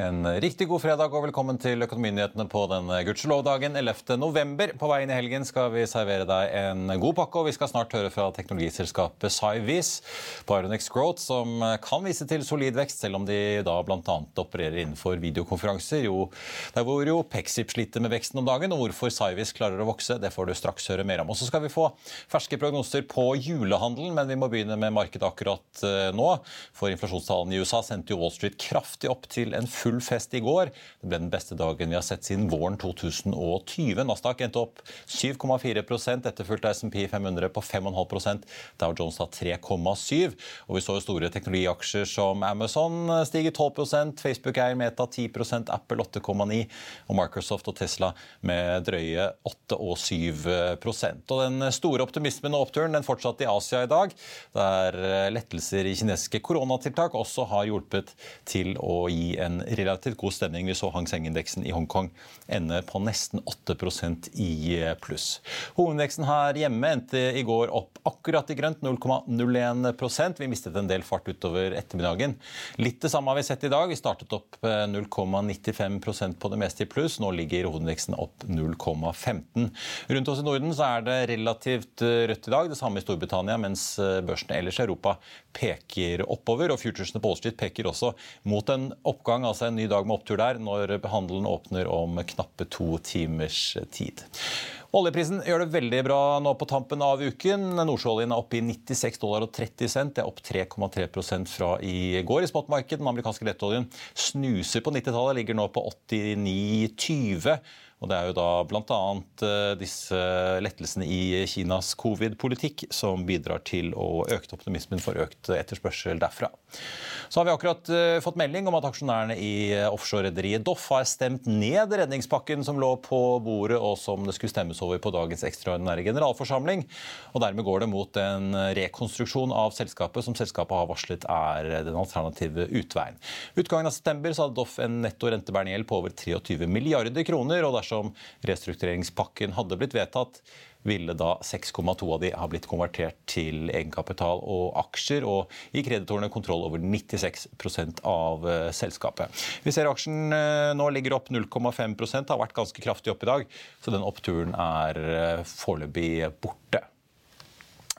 En riktig god fredag og velkommen til Økonominyhetene på den gudskjelov-dagen 11. november. På veien i helgen skal vi servere deg en god pakke, og vi skal snart høre fra teknologiselskapet Cyvis på Aronex Growth, som kan vise til solid vekst, selv om de da bl.a. opererer innenfor videokonferanser. Jo, der hvor jo Pexip sliter med veksten om dagen, og hvorfor Cyvis klarer å vokse, det får du straks høre mer om. Og så skal vi få ferske prognoser på julehandelen, men vi må begynne med markedet akkurat eh, nå. For inflasjonstallene i USA sendte jo Wall Street kraftig opp til en full fest i går. Det ble den beste dagen vi har sett siden våren 2020. Nasdaq endte opp 7,4 etterfulgt av SMP 500 på 5,5% Dow Jones har 3,7 Og Vi så jo store teknologiaksjer som Amazon stiger 12% Facebook eier Meta 10% Apple 8,9 og Microsoft og Tesla med drøye 8 og 7 Og Den store optimismen og oppturen den fortsatte i Asia i dag, der lettelser i kinesiske koronatiltak også har hjulpet til å gi en relativt god stemning. Vi så Hang Seng-indeksen i Hongkong ende på nesten 8% i pluss. Hovedindeksen her hjemme endte i går opp akkurat i grønt, 0,01% Vi mistet en del fart utover ettermiddagen. Litt det samme har vi sett i dag. Vi startet opp 0,95 eh, på det meste i pluss. Nå ligger hovedindeksen opp 0,15. Rundt oss i Norden så er det relativt eh, rødt i dag. Det samme i Storbritannia, mens eh, børsene ellers i Europa peker oppover. og Futuresene på Wall Street peker også mot en oppgang, altså en ny dag med opptur der, når handelen åpner om knappe to timers tid. Oljeprisen gjør det veldig bra nå på tampen av uken. Nordsjøoljen er oppe i 96 dollar og 30 cent. Det er opp 3,3 fra i går i spotmarkedet. Den amerikanske lettoljen snuser på 90-tallet, ligger nå på 89,20. Og Det er jo da bl.a. Eh, disse lettelsene i Kinas covid-politikk som bidrar til å øke optimismen for økt etterspørsel derfra. Så har vi akkurat eh, fått melding om at aksjonærene i offshorerederiet Doff har stemt ned redningspakken som lå på bordet og som det skulle stemmes over på dagens ekstraordinære generalforsamling. Og Dermed går det mot en rekonstruksjon av selskapet som selskapet har varslet er den alternative utveien. Utgangen av september så hadde Doff en netto rentebærende gjeld på over 23 milliarder kroner. og dersom restruktureringspakken hadde blitt vedtatt, ville da 6,2 av de ha blitt konvertert til egenkapital og aksjer, og gi kreditorene kontroll over 96% av eh, selskapet. Vi ser aksjen eh, nå ligger opp 0,5% har vært ganske kraftig opp i dag, så den oppturen er eh, foreløpig borte.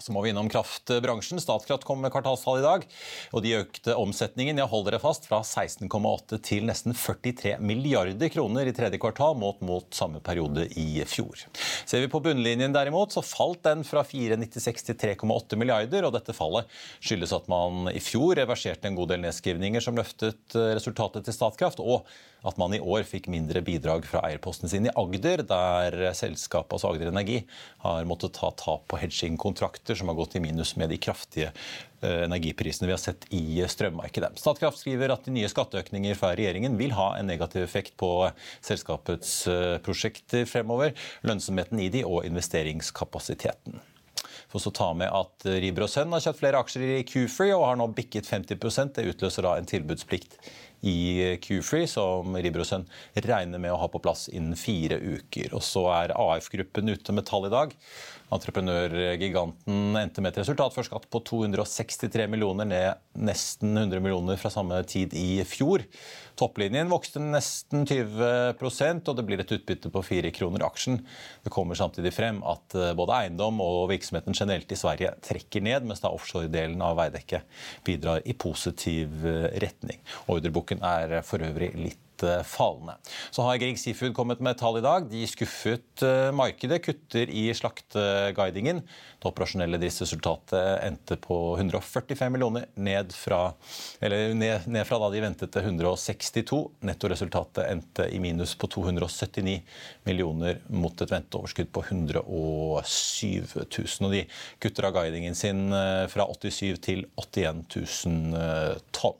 Så må vi innom kraftbransjen. Statkraft kom med kvartalstall i dag. og De økte omsetningen ja, hold dere fast, fra 16,8 til nesten 43 milliarder kroner i tredje kvartal, mot mot samme periode i fjor. Ser vi på bunnlinjen derimot, så falt den fra 4,96 til 3,8 milliarder. og Dette fallet skyldes at man i fjor reverserte en god del nedskrivninger som løftet eh, resultatet til Statkraft. og at man i år fikk mindre bidrag fra eierposten sin i Agder, der selskapet, altså Agder Energi, har måttet ta tap på hedging-kontrakter som har gått i minus med de kraftige eh, energiprisene vi har sett i strømmarkedet. Statkraft skriver at de nye skatteøkninger fra regjeringen vil ha en negativ effekt på selskapets eh, prosjekter fremover, lønnsomheten i de og investeringskapasiteten. Får så ta med at Riber og Sønn har kjøpt flere aksjer i Q-Free og har nå bikket 50 Det utløser da en tilbudsplikt i Q-Free, som Riber og Sønn regner med å ha på plass innen fire uker. Og så er AF-gruppen ute med tall i dag. Entreprenørgiganten endte med et resultat før skatt på 263 millioner, ned nesten 100 millioner fra samme tid i fjor. Topplinjen vokste nesten 20% og det blir et utbytte på 4 kroner aksjen. Det kommer samtidig frem at eh, både eiendom og virksomheten generelt i Sverige trekker ned, mens da offshore-delen av Veidekke bidrar i positiv eh, retning. Ordreboken er for øvrig litt Eh, fallende. Så har Grieg Seafood kommet med tall i dag. De skuffet eh, markedet, kutter i slakteguidingen. Det operasjonelle driftsresultatet endte på 145 millioner, ned fra, ned, ned fra da de ventet til 162. Nettoresultatet endte i minus på 279 millioner mot et venteoverskudd på 107 000. Og de kutter av guidingen sin eh, fra 87 til 81 000 tonn.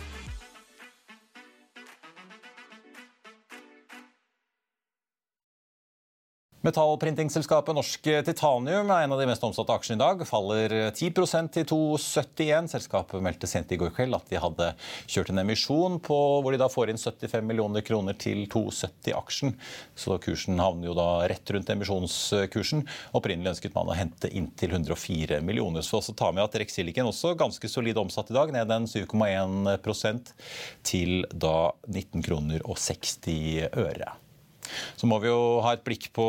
Metallprintingselskapet Norsk Titanium er en av de mest omsatte aksjene i dag. Faller 10% til 2,71. Selskapet meldte sent i går kveld at de hadde kjørt en emisjon på, hvor de da får inn 75 millioner kroner til 2,70 aksjen. Så kursen havner jo da rett rundt emisjonskursen. Opprinnelig ønsket man å hente inntil 104 millioner. Så også ta med at Rexilicon også ganske solid omsatt i dag, ned en 7,1% til da 19 kroner og 60 øre. Så må vi jo ha et blikk på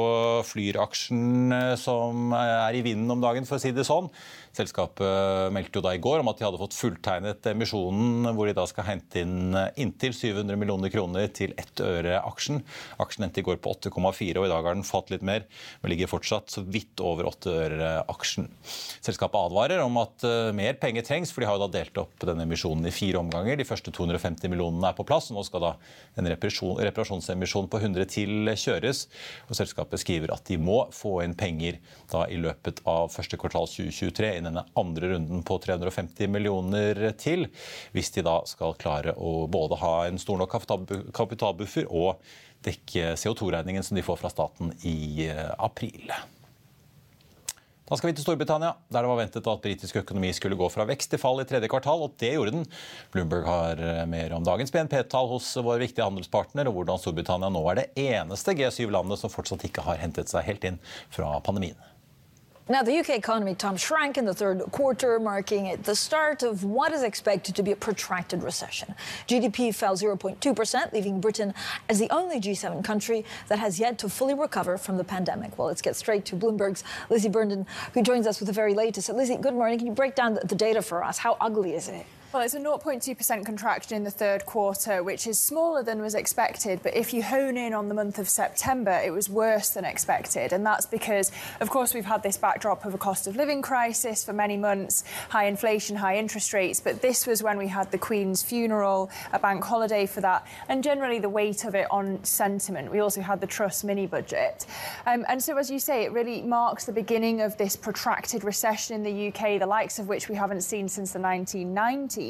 Flyr-aksjen eh, som er i vinden om dagen, for å si det sånn. Selskapet meldte jo da i går om at de hadde fått fulltegnet emisjonen, hvor de da skal hente inn inntil 700 millioner kroner til ett øre aksjen. Aksjen endte i går på 8,4, og i dag har den falt litt mer, men ligger fortsatt så vidt over 8 øre aksjen. Selskapet advarer om at eh, mer penger trengs, for de har jo da delt opp denne emisjonen i fire omganger. De første 250 millionene er på plass, og nå skal da en reparasjonsemisjon på 100 til kjøres. Og selskapet skriver at de må få inn penger da i løpet av første kvartal 2023 i denne andre runden på 350 millioner til, hvis de da skal klare å både ha en stor nok kapitalbuffer og dekke CO2-regningen som de får fra staten i eh, april. Da skal vi til Storbritannia, der det var ventet at britisk økonomi skulle gå fra vekst til fall i tredje kvartal, og det gjorde den. Bloomberg har eh, mer om dagens BNP-tall hos vår viktige handelspartner, og hvordan Storbritannia nå er det eneste G7-landet som fortsatt ikke har hentet seg helt inn fra pandemien. Now, the UK economy, Tom, shrank in the third quarter, marking the start of what is expected to be a protracted recession. GDP fell 0.2%, leaving Britain as the only G7 country that has yet to fully recover from the pandemic. Well, let's get straight to Bloomberg's Lizzie Burnden, who joins us with the very latest. Lizzie, good morning. Can you break down the data for us? How ugly is it? Well, it's a 0.2% contraction in the third quarter, which is smaller than was expected. But if you hone in on the month of September, it was worse than expected. And that's because, of course, we've had this backdrop of a cost of living crisis for many months, high inflation, high interest rates. But this was when we had the Queen's funeral, a bank holiday for that, and generally the weight of it on sentiment. We also had the Trust mini budget. Um, and so, as you say, it really marks the beginning of this protracted recession in the UK, the likes of which we haven't seen since the 1990s.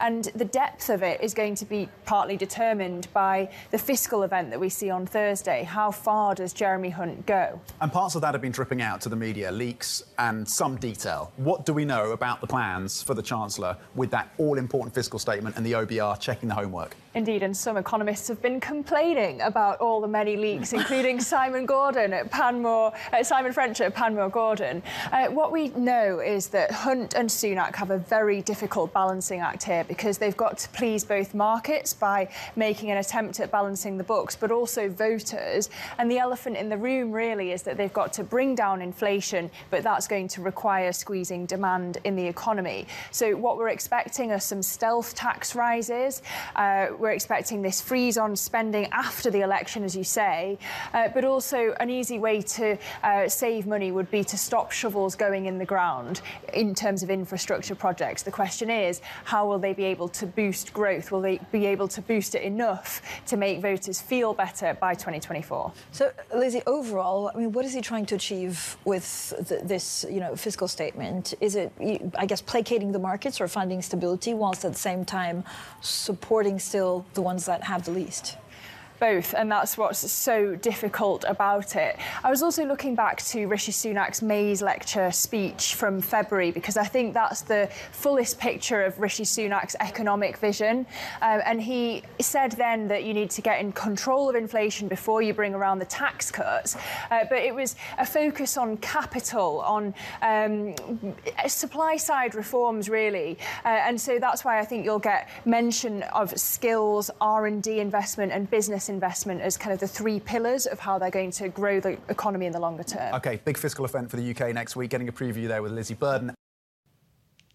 And the depth of it is going to be partly determined by the fiscal event that we see on Thursday. How far does Jeremy Hunt go? And parts of that have been dripping out to the media, leaks and some detail. What do we know about the plans for the Chancellor with that all important fiscal statement and the OBR checking the homework? Indeed, and some economists have been complaining about all the many leaks, including Simon Gordon at Panmure, uh, Simon French at Panmure Gordon. Uh, what we know is that Hunt and Sunak have a very difficult balancing act here because they've got to please both markets by making an attempt at balancing the books, but also voters. And the elephant in the room really is that they've got to bring down inflation, but that's going to require squeezing demand in the economy. So what we're expecting are some stealth tax rises. Uh, we're expecting this freeze on spending after the election, as you say, uh, but also an easy way to uh, save money would be to stop shovels going in the ground in terms of infrastructure projects. The question is, how will they be able to boost growth? Will they be able to boost it enough to make voters feel better by 2024? So, Lizzie, overall, I mean, what is he trying to achieve with this, you know, fiscal statement? Is it, I guess, placating the markets or finding stability, whilst at the same time supporting still the ones that have the least both, and that's what's so difficult about it. I was also looking back to Rishi Sunak's May's lecture speech from February because I think that's the fullest picture of Rishi Sunak's economic vision. Um, and he said then that you need to get in control of inflation before you bring around the tax cuts. Uh, but it was a focus on capital, on um, supply side reforms, really. Uh, and so that's why I think you'll get mention of skills, R&D investment, and business investment as kind of the three pillars of how they're going to grow the economy in the longer term. Okay, big fiscal event for the UK next week. Getting a preview there with Lizzie Burden.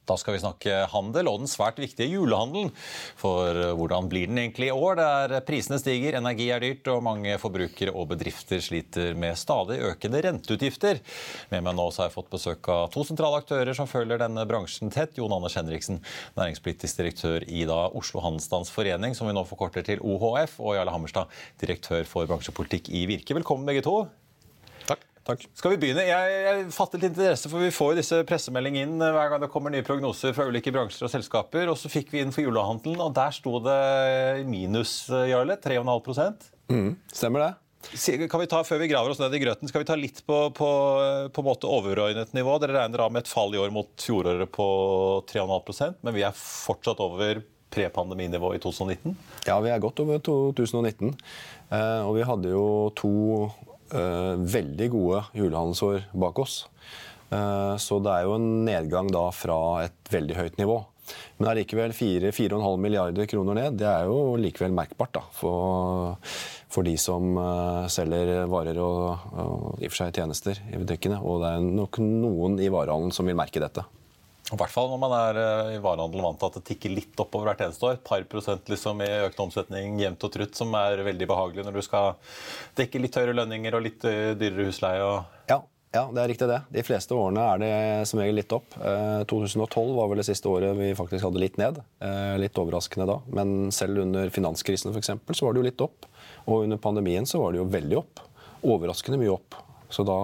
Da skal vi snakke handel og den svært viktige julehandelen. For eh, hvordan blir den egentlig i år? Der prisene stiger, energi er dyrt, og mange forbrukere og bedrifter sliter med stadig økende renteutgifter. Med meg nå har jeg fått besøk av to sentrale aktører som følger denne bransjen tett. Jon Anders Henriksen, næringspolitisk direktør i da Oslo Handelsstands Forening, som vi nå forkorter til OHF, og Jarle Hammerstad, direktør for bransjepolitikk i Virke. Velkommen begge to. Takk. Skal vi begynne? Jeg, jeg fatter litt interesse, for Vi får jo disse pressemeldingene inn eh, hver gang det kommer nye prognoser fra ulike bransjer og selskaper. og Så fikk vi inn for julehandelen, og der sto det minus, eh, Jarle. 3,5 mm, Stemmer det. Kan vi ta, Før vi graver oss ned i grøten, skal vi ta litt på, på, på måte overordnet nivå? Dere regner av med et fall i år mot fjoråret på 3,5% men vi er fortsatt over prepandeminivå i 2019? Ja, vi er godt over 2019. Eh, og vi hadde jo to veldig gode julehandelsår bak oss. Eh, så det er jo en nedgang da fra et veldig høyt nivå. Men allikevel 4-4,5 milliarder kroner ned, det er jo likevel merkbart da, for, for de som uh, selger varer og, og i og for seg tjenester i butikkene. Og det er nok noen i varehandelen som vil merke dette. I hvert fall når man er eh, i varehandelen vant til at det tikker litt oppover hvert eneste år. Et par prosent liksom i økt omsetning jevnt og trutt, som er veldig behagelig når du skal dekke litt høyere lønninger og litt eh, dyrere husleie. Og... Ja, ja, det er riktig det. De fleste årene er det som regel litt opp. Eh, 2012 var vel det siste året vi faktisk hadde litt ned. Eh, litt overraskende da. Men selv under finanskrisen for eksempel, så var det jo litt opp. Og under pandemien så var det jo veldig opp. Overraskende mye opp. Så da,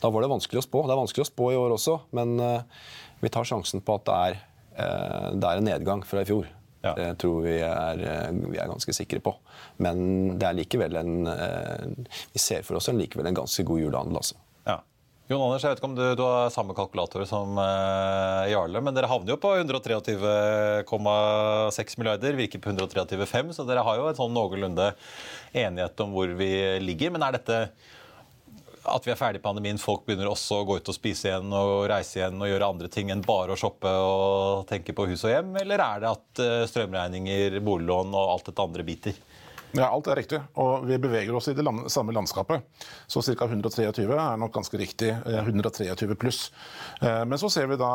da var det vanskelig å spå. Det er vanskelig å spå i år også, men eh, vi tar sjansen på at det er, eh, det er en nedgang fra i fjor. Ja. Det tror vi er, eh, vi er, ganske sikre på. Men det er likevel en eh, Vi ser for oss en, likevel en ganske god julehandel. Altså. Ja. Jon Anders, jeg vet ikke om du, du har samme kalkulator som uh, Jarle, men dere havner jo på 123,6 milliarder, virker på 123,5, så dere har jo en sånn noenlunde enighet om hvor vi ligger. Men er dette at vi er ferdig pandemien, folk begynner også å gå ut og spise igjen og reise igjen og gjøre andre ting enn bare å shoppe og tenke på hus og hjem? Eller er det at eh, strømregninger, boliglån og alt dette andre biter? Ja, Alt er riktig. Og vi beveger oss i det land samme landskapet. Så ca. 123 er nok ganske riktig. 123 eh, pluss. Eh, men så ser vi da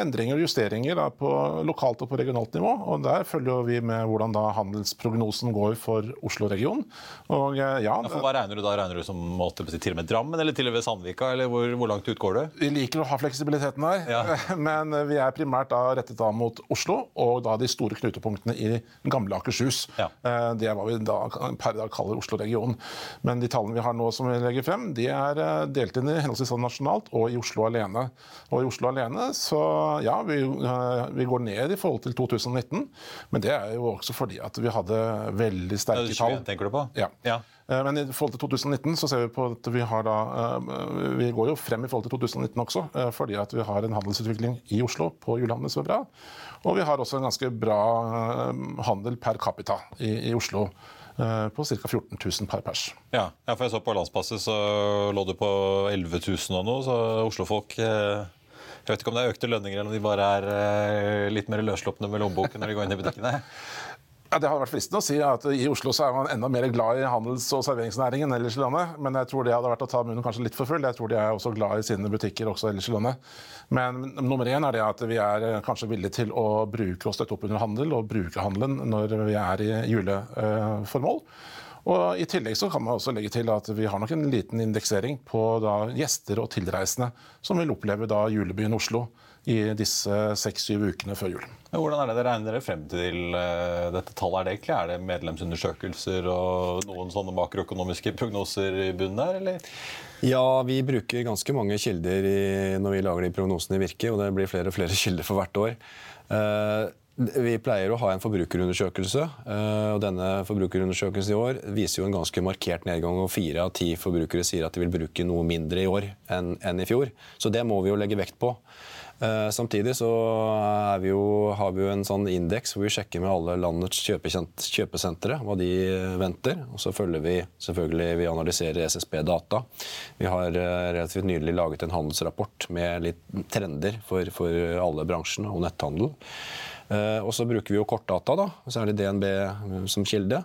endringer og justeringer på lokalt og på regionalt nivå. og Der følger vi med hvordan da handelsprognosen går for Oslo-regionen. Og ja, ja, for Hva regner du da? Regner du som måtte, til og med Drammen eller til og med Sandvika? eller hvor, hvor, langt ut går du? Vi liker å ha fleksibiliteten her, ja. men vi er primært da rettet da mot Oslo og da de store knutepunktene i gamle Akershus. Ja. Det hva vi da, per dag kaller Oslo-regionen. Men de tallene vi har nå som vi legger frem, de er eh, delt inn i henholdsvis nasjonalt og i Oslo alene. Og i Oslo alene så ja, vi, eh, vi, går ned i forhold til 2019, men det er jo også fordi at vi hadde veldig sterke tall. tenker du på? Ja. ja. Eh, men i forhold til 2019 så ser vi på at vi har da Vi går jo frem i forhold til 2019 også, fordi at vi har en handelsutvikling i Oslo på bra. Og vi har også en ganske bra handel per capita i, i Oslo. Eh, på ca. 14 000 per pers. Ja, for jeg så på landspasset så lå det på 11 000 og noe, så Oslofolk eh, jeg vet ikke om det er økte lønninger eller om de bare er eh, litt mer løsslupne med lommeboken når de går inn i butikkene. Ja, Det hadde vært fristende å si at i Oslo så er man enda mer glad i handels- og serveringsnæringen enn ellers i landet. Men jeg tror det hadde vært å ta munnen kanskje litt for full. Jeg tror de er også glad i sine butikker også ellers i landet. Men nummer én er det at vi er eh, kanskje villige til å bruke og støtte opp under handel og bruke handelen når vi er i juleformål. Og I tillegg så kan man også legge til at vi har nok en liten indeksering på gjester og tilreisende som vil oppleve da julebyen Oslo i disse seks-syv ukene før jul. Men hvordan er det dere regner dere frem til uh, dette tallet? Er det egentlig? Er det medlemsundersøkelser og noen sånne makroøkonomiske prognoser i bunnen der, eller? Ja, vi bruker ganske mange kilder i, når vi lager de prognosene i Virke, og det blir flere og flere kilder for hvert år. Uh, vi pleier å ha en forbrukerundersøkelse. Eh, og Denne forbrukerundersøkelsen i år viser jo en ganske markert nedgang. og Fire av ti forbrukere sier at de vil bruke noe mindre i år enn i fjor. Så det må vi jo legge vekt på. Eh, samtidig så vi jo, har vi jo en sånn indeks hvor vi sjekker med alle landets kjøpesentre hva de venter. Og så følger vi selvfølgelig vi analyserer SSB-data. Vi har eh, relativt nylig laget en handelsrapport med litt trender for, for alle bransjene og netthandel. Eh, og så bruker vi jo kortdata, da, særlig DNB som kilde.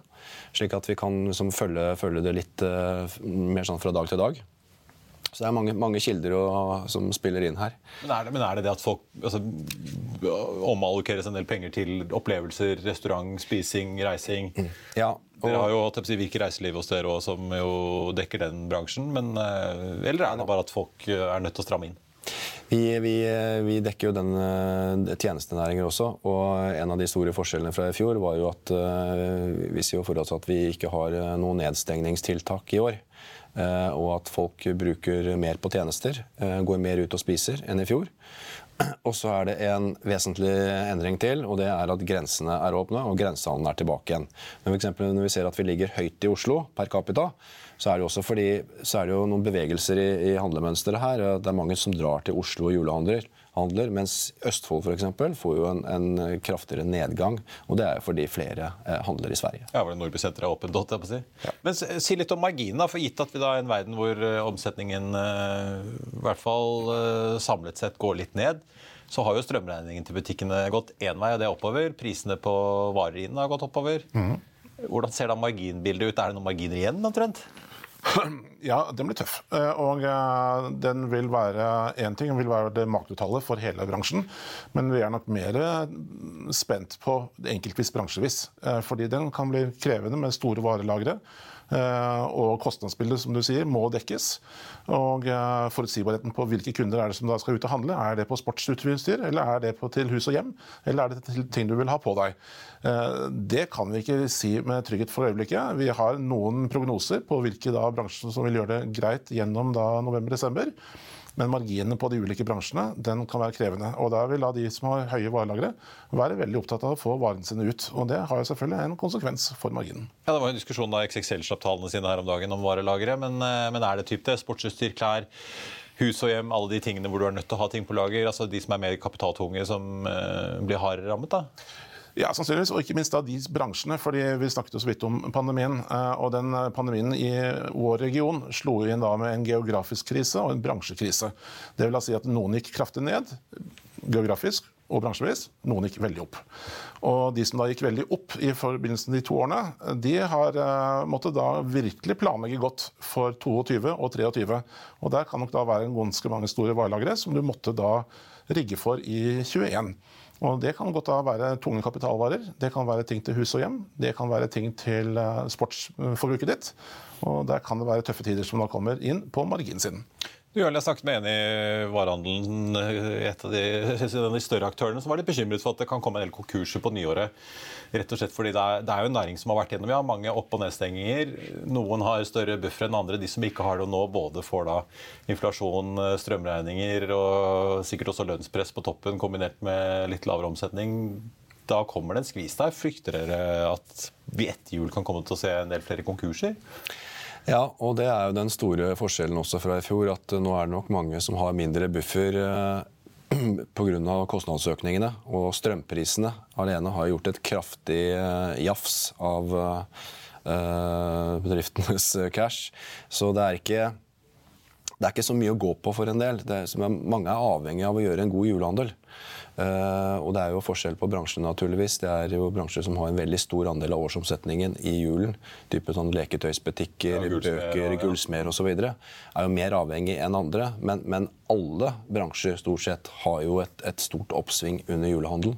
Slik at vi kan følge, følge, det litt mer sånn fra dag til dag. Så det er mange, mange kilder og, som spiller inn her. Men er det, men er det, det at folk altså, omallokeres en del penger til opplevelser, restaurant, spising, reising? Mm. Ja, og... Dere har jo si, Virke reiseliv hos dere også, som jo dekker den bransjen. Men, eh, eller er det bare at folk eh, er nødt til å stramme inn? Vi, vi, vi, dekker jo den tjenestenæringen også. og En av de store forskjellene fra i fjor var jo at vi sier jo for oss at vi ikke har noen nedstengningstiltak i år. Og at folk bruker mer på tjenester, går mer ut og spiser enn i fjor. Og så er det en vesentlig endring til, og det er at grensene er åpne og grensehandelen er tilbake igjen. Men for eksempel, når vi ser at vi ligger høyt i Oslo per capita, så er det jo også fordi, så er det jo noen bevegelser i, i handlemønsteret her. Det er mange som drar til Oslo og julehandler handler, mens Østfold eksempel, får jo en, en kraftigere nedgang. og Det er fordi flere eh, handler i Sverige. Ja, var det Nordby senter er åpent? Jeg på si. Ja. Men si litt om marginene, for gitt at vi da er i en verden hvor uh, omsetningen uh, i hvert fall samlet sett går litt ned, så har jo strømregningen til butikkene gått én vei, og det er oppover. Prisene på varene har gått oppover. Mm. Hvordan ser da marginbildet ut? Er det noen marginer igjen omtrent? Ja, den blir tøff. Eh, og eh, den vil være Én ting den vil være det maktuttallet for hele bransjen, men vi er nok mer spent på enkeltvis bransjevis. Eh, fordi den kan bli krevende med store varelagre. Eh, og kostnadsbildet som du sier, må dekkes. Og eh, forutsigbarheten på hvilke kunder er det som da skal ut og handle. Er det på sportsutstyr, eller er det på til hus og hjem? Eller er det til ting du vil ha på deg? Eh, det kan vi ikke si med trygghet for øyeblikket. Vi har noen prognoser på hvilke bransjer som vil gjøre det greit gjennom november-desember. Men marginene på de ulike bransjene den kan være krevende. Og Da vil da de som har høye varelagre, være veldig opptatt av å få varene sine ut. Og Det har jo selvfølgelig en konsekvens for marginen. Ja, Det var en diskusjon da XXL slapp tallene sine her om dagen om varelagre. Men, eh, men er det typ det? Sportsutstyr, klær? hus og hjem, alle de tingene hvor du er nødt til å ha ting på lager. altså De som er mer kapitaltunge, som uh, blir hardere rammet? da? Ja, sannsynligvis. Og ikke minst da de bransjene. fordi Vi snakket jo så vidt om pandemien. Eh, og den eh, Pandemien i vår region slo inn da med en geografisk krise og en bransjekrise. Det vil da si at noen gikk kraftig ned geografisk og bransjevis. Noen gikk veldig opp. Og de som da gikk veldig opp i forbindelse med de to årene, de har uh, måttet da virkelig planlegge godt for 22 og 23. Og der kan nok da være en ganske mange store varelagre som du måtte da rigge for i 21. Og Det kan godt da være tunge kapitalvarer, det kan være ting til hus og hjem, det kan være ting til eh, sportsforbruket ditt. Og Der kan det være tøffe tider som da kommer inn på marginsiden. Du har snakket med en i varehandelen, eh, et av de, de, større aktørene, som var litt bekymret for at det kan komme en del konkurser på nyåret. Rett og slett fordi det er, det er jo en næring som har vært gjennom ja, mange opp- og nedstenginger. Noen har større buffer enn andre. De som ikke har det nå, både får da inflasjon, eh, strømregninger og sikkert også lønnspress på toppen kombinert med litt lavere omsetning. Da kommer det en skvis der. Frykter dere at vi etter jul kan komme til å se en del flere konkurser? Ja, og det er jo den store forskjellen også fra i fjor, at nå er det nok mange som har mindre buffer eh, pga. kostnadsøkningene. Og strømprisene alene har gjort et kraftig eh, jafs av bedriftenes cash. Så det er ikke det er ikke så mye å gå på for en del. Er, mange er avhengig av å gjøre en god julehandel. Uh, og det er jo forskjell på bransjene, naturligvis. Det er jo bransjer som har en veldig stor andel av årsomsetningen i julen. Type sånn leketøysbutikker, ja, bøker, ja. gullsmeder osv. Er jo mer avhengig enn andre. Men, men, alle bransjer stort sett har jo et, et stort oppsving under julehandelen.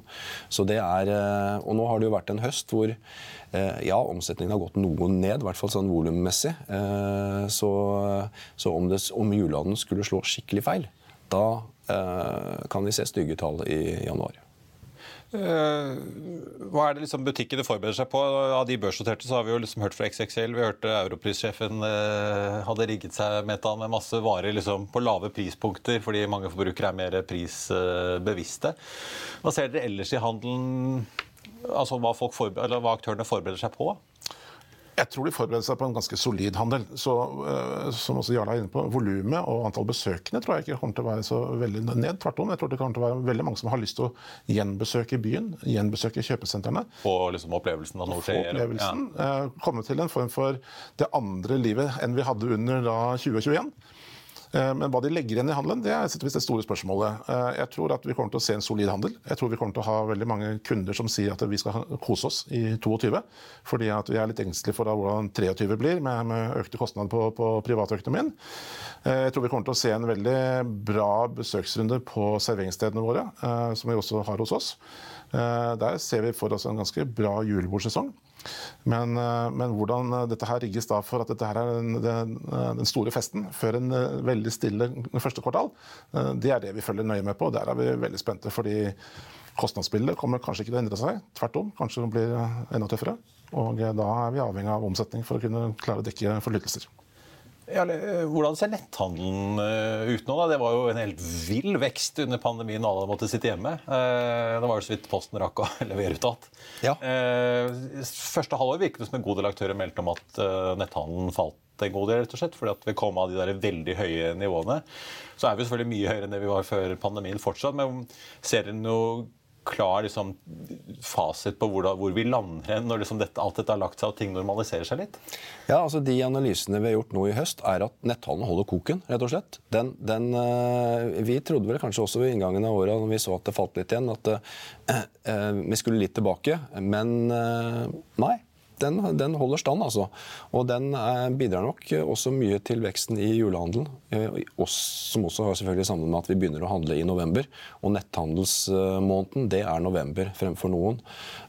Så det er, uh, og nå har det jo vært en høst hvor uh, ja, omsetningen har gått noe ned, i hvert fall sånn volummessig. Så, så om, det, om julehandelen skulle slå skikkelig feil, da Eh, kan vi se stygge tall i januar. Eh, hva er det liksom butikkene forbereder seg på? Av de børsnoterte så har vi jo liksom hørt fra XXL. Vi hørte europrissjefen eh, hadde rigget seg med masse varer liksom på lave prispunkter fordi mange forbrukere er mer prisbevisste. Hva ser dere ellers i handelen? Altså hva, hva aktørene forbereder seg på? Jeg tror de forbereder seg på en ganske solid handel. Så, uh, som også Jarla er inne på, Volumet og antall besøkende tror jeg ikke kommer til å være så veldig ned. Tvert om. Jeg tror det kommer til å være veldig mange som har lyst til å gjenbesøke byen, gjenbesøke kjøpesentrene. Få liksom opplevelsen av noe skjer. Ja. uh, komme til en form for det andre livet enn vi hadde under da 2021. Eh, men hva de legger igjen i handelen, det er det store spørsmålet. Eh, jeg tror at vi kommer til å se en solid handel. Jeg tror vi kommer til å ha veldig mange kunder som sier at vi skal kose oss i 22. Fordi at vi er litt engstelige for hvordan 23 blir, med, med økte kostnader på, på privatøkonomien. Eh, jeg tror vi kommer til å se en veldig bra besøksrunde på serveringsstedene våre, som vi også har hos oss. Der ser vi for oss en ganske bra julebordsesong. Men, eh, men, hvordan eh, dette her rigges da for at dette her er den, den, eh, store festen før en veldig stille første kvartal, det er det vi følger nøye med på. Der er vi veldig spente. fordi kostnadsbildet kommer kanskje ikke til å endre seg. Tvert om, kanskje det blir enda tøffere. Og da er vi avhengig av omsetning for å kunne klare å dekke forlytelser. Ja, hvordan ser netthandelen ut nå? da? Det var jo en helt vill vekst under pandemien. Alle måtte sitte hjemme. Det var jo så vidt Posten rakk å levere ut alt. Ja. Første halvår virket det som en god del aktører meldte om at netthandelen falt en god del, rett og slett, fordi at vi kom av de der veldig høye nivåene. Så er vi selvfølgelig mye høyere enn det vi var før pandemien fortsatt. Men ser dere noe klar liksom, fasit på hvor, da, hvor, vi lander når liksom dette, alt dette har lagt seg og ting normaliserer seg litt? Ja, altså De analysene vi har gjort nå i høst, er at netthandelen holder koken. rett og slett. Den, den, uh, vi trodde vel kanskje også ved inngangen av året, når vi så at det falt litt igjen, at uh, uh, vi skulle litt tilbake. Men nei den, den, holder stand, altså. Og den eh, bidrar nok også mye til veksten i julehandelen. Eh, som også har selvfølgelig sammen med at vi begynner å handle i november. Og netthandelsmåneden, det er november fremfor noen.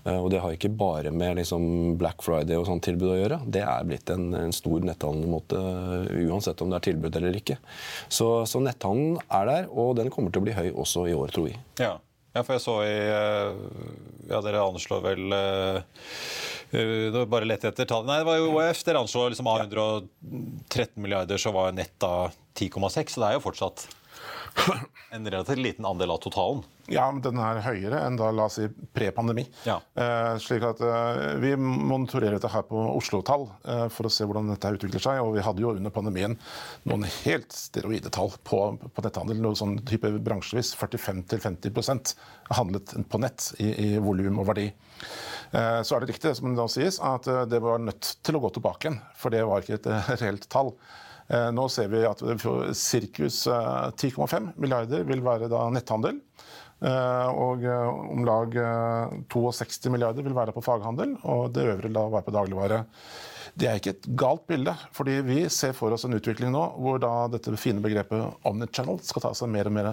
Eh, og det har ikke bare med liksom Black Friday og sånt tilbud å gjøre. Det er blitt en, en stor netthandelmåte uansett om det er tilbud eller ikke. Så, så netthandelen er der, og den kommer til å bli høy også i år, tror vi. Ja. Ja, for jeg så i Ja, dere anslår vel Eh, det var bare lett etter tallene. Nei, det var jo OF. Dere anslår liksom av 113 milliarder, så var nett da 10,6. Så det er jo fortsatt en relativt liten andel av totalen. Ja, men den er høyere enn da, la oss si, pre-pandemi. Ja. Eh, slik at eh, Vi monitorerer dette her på Oslo-tall eh, for å se hvordan dette utvikler seg. Og vi hadde jo under pandemien noen helt steroide tall på, på netthandel. Noe sånn type bransjevis 45-50% handlet på nett i, i volum og verdi. Eh, så er det riktig, som det sies, at eh, det var nødt til å gå tilbake igjen. For det var ikke et reelt tall. Eh, nå ser vi at sirkus 10,5 milliarder vil være netthandel. Og om lag 62 milliarder vil være på faghandel, og det øvrige da være på dagligvare. Det er ikke et galt bilde, fordi vi ser for oss en utvikling nå hvor dette fine begrepet omnichannel skal ta seg mer og mer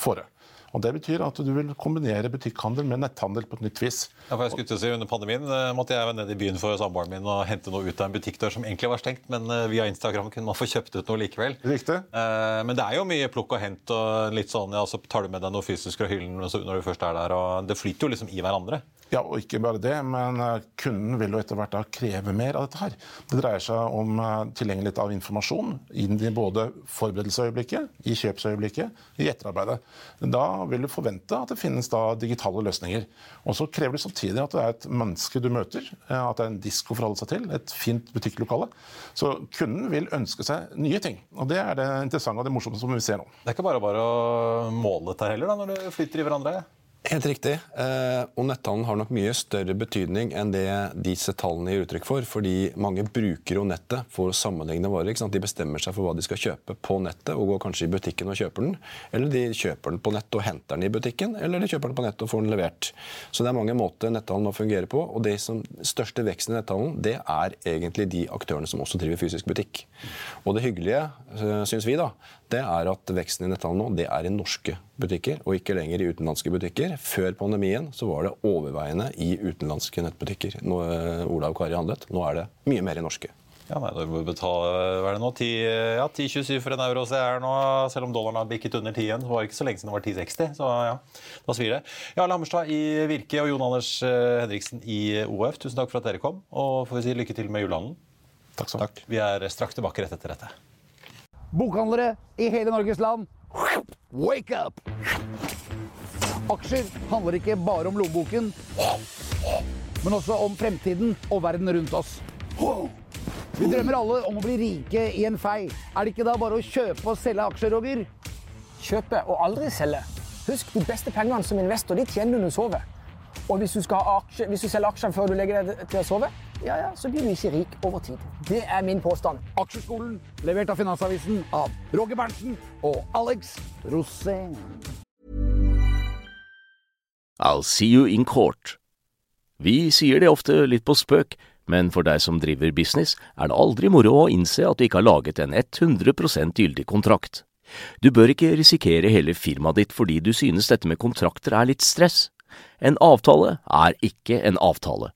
fore. Og Det betyr at du vil kombinere butikkhandel med netthandel på et nytt vis. Ja, for jeg skulle til å si Under pandemien eh, måtte jeg ned i byen for samboeren min og hente noe ut av en butikkdør som egentlig var stengt, men eh, via Instagram kunne man få kjøpt ut noe likevel. Riktig. Eh, men det er jo mye plukk og hent og litt sånn, ja, så tar du med deg noe fysisk fra hyllen når du først er der. og Det flyter jo liksom i hverandre. Ja, og ikke bare det, men eh, kunden vil jo etter hvert da kreve mer av dette her. Det dreier seg om eh, tilgjengelighet av informasjon inn i både forberedelsesøyeblikket, i kjøpsøyeblikket, i etterarbeidet. Da vil du forvente at det finnes da digitale løsninger. Og så krever det samtidig at det er et menneske du møter, eh, at det er en disk å forholde seg til, et fint butikklokale. Så kunden vil ønske seg nye ting. Og det er det interessante og det morsomme som vi ser nå. Det er ikke bare bare å måle dette heller, da, når du flytter i hverandre? Helt riktig. Eh, og netthandelen har nok mye større betydning enn det disse tallene gir uttrykk for. Fordi mange bruker jo nettet for å sammenligne varer. De bestemmer seg for hva de skal kjøpe på nettet, og går kanskje i butikken og kjøper den. Eller de kjøper den på nett og henter den i butikken, eller de kjøper den på nett og får den levert. Så det er mange måter netthandelen nå fungerer på. Og det som største veksten i netthandelen, det er egentlig de aktørene som også driver fysisk butikk. Og det hyggelige, eh, syns vi, da, det er at veksten i netthandel nå det er i norske butikker, og ikke lenger i utenlandske butikker. Før pandemien så var det overveiende i utenlandske nettbutikker nå, eh, Olav Kari handlet. Nå er det mye mer i norske. Ja, nei, Du må betale hva er det nå, 10,27 ja, 10, for en euro så er nå, selv om dollaren har bikket under 10 igjen. Det var ikke så lenge siden det var 10,60, så ja, da svir det. Ja, Hammerstad i Virke og Jon Anders eh, Henriksen i OF, tusen takk for at dere kom. Og får vi si lykke til med julehandelen. Takk, så. takk. Vi er straks tilbake rett etter dette. Bokhandlere i hele Norges land, wake up! Aksjer handler ikke bare om lommeboken, men også om fremtiden og verden rundt oss. Vi drømmer alle om å bli rike i en fei. Er det ikke da bare å kjøpe og selge aksjer, Roger? Kjøpe og aldri selge. Husk, de beste pengene som investor de tjener når du sover. Og hvis du, aksje, hvis du selger aksjene før du legger deg til å sove, ja, ja, så blir du ikke rik over tid. Det er min påstand. Aksjeskolen, levert av Finansavisen av Roger Berntsen og Alex Rosén. I'll see you in court. Vi sier det ofte litt på spøk, men for deg som driver business, er det aldri moro å innse at du ikke har laget en 100% gyldig kontrakt. Du bør ikke risikere hele firmaet ditt fordi du synes dette med kontrakter er litt stress. En avtale er ikke en avtale.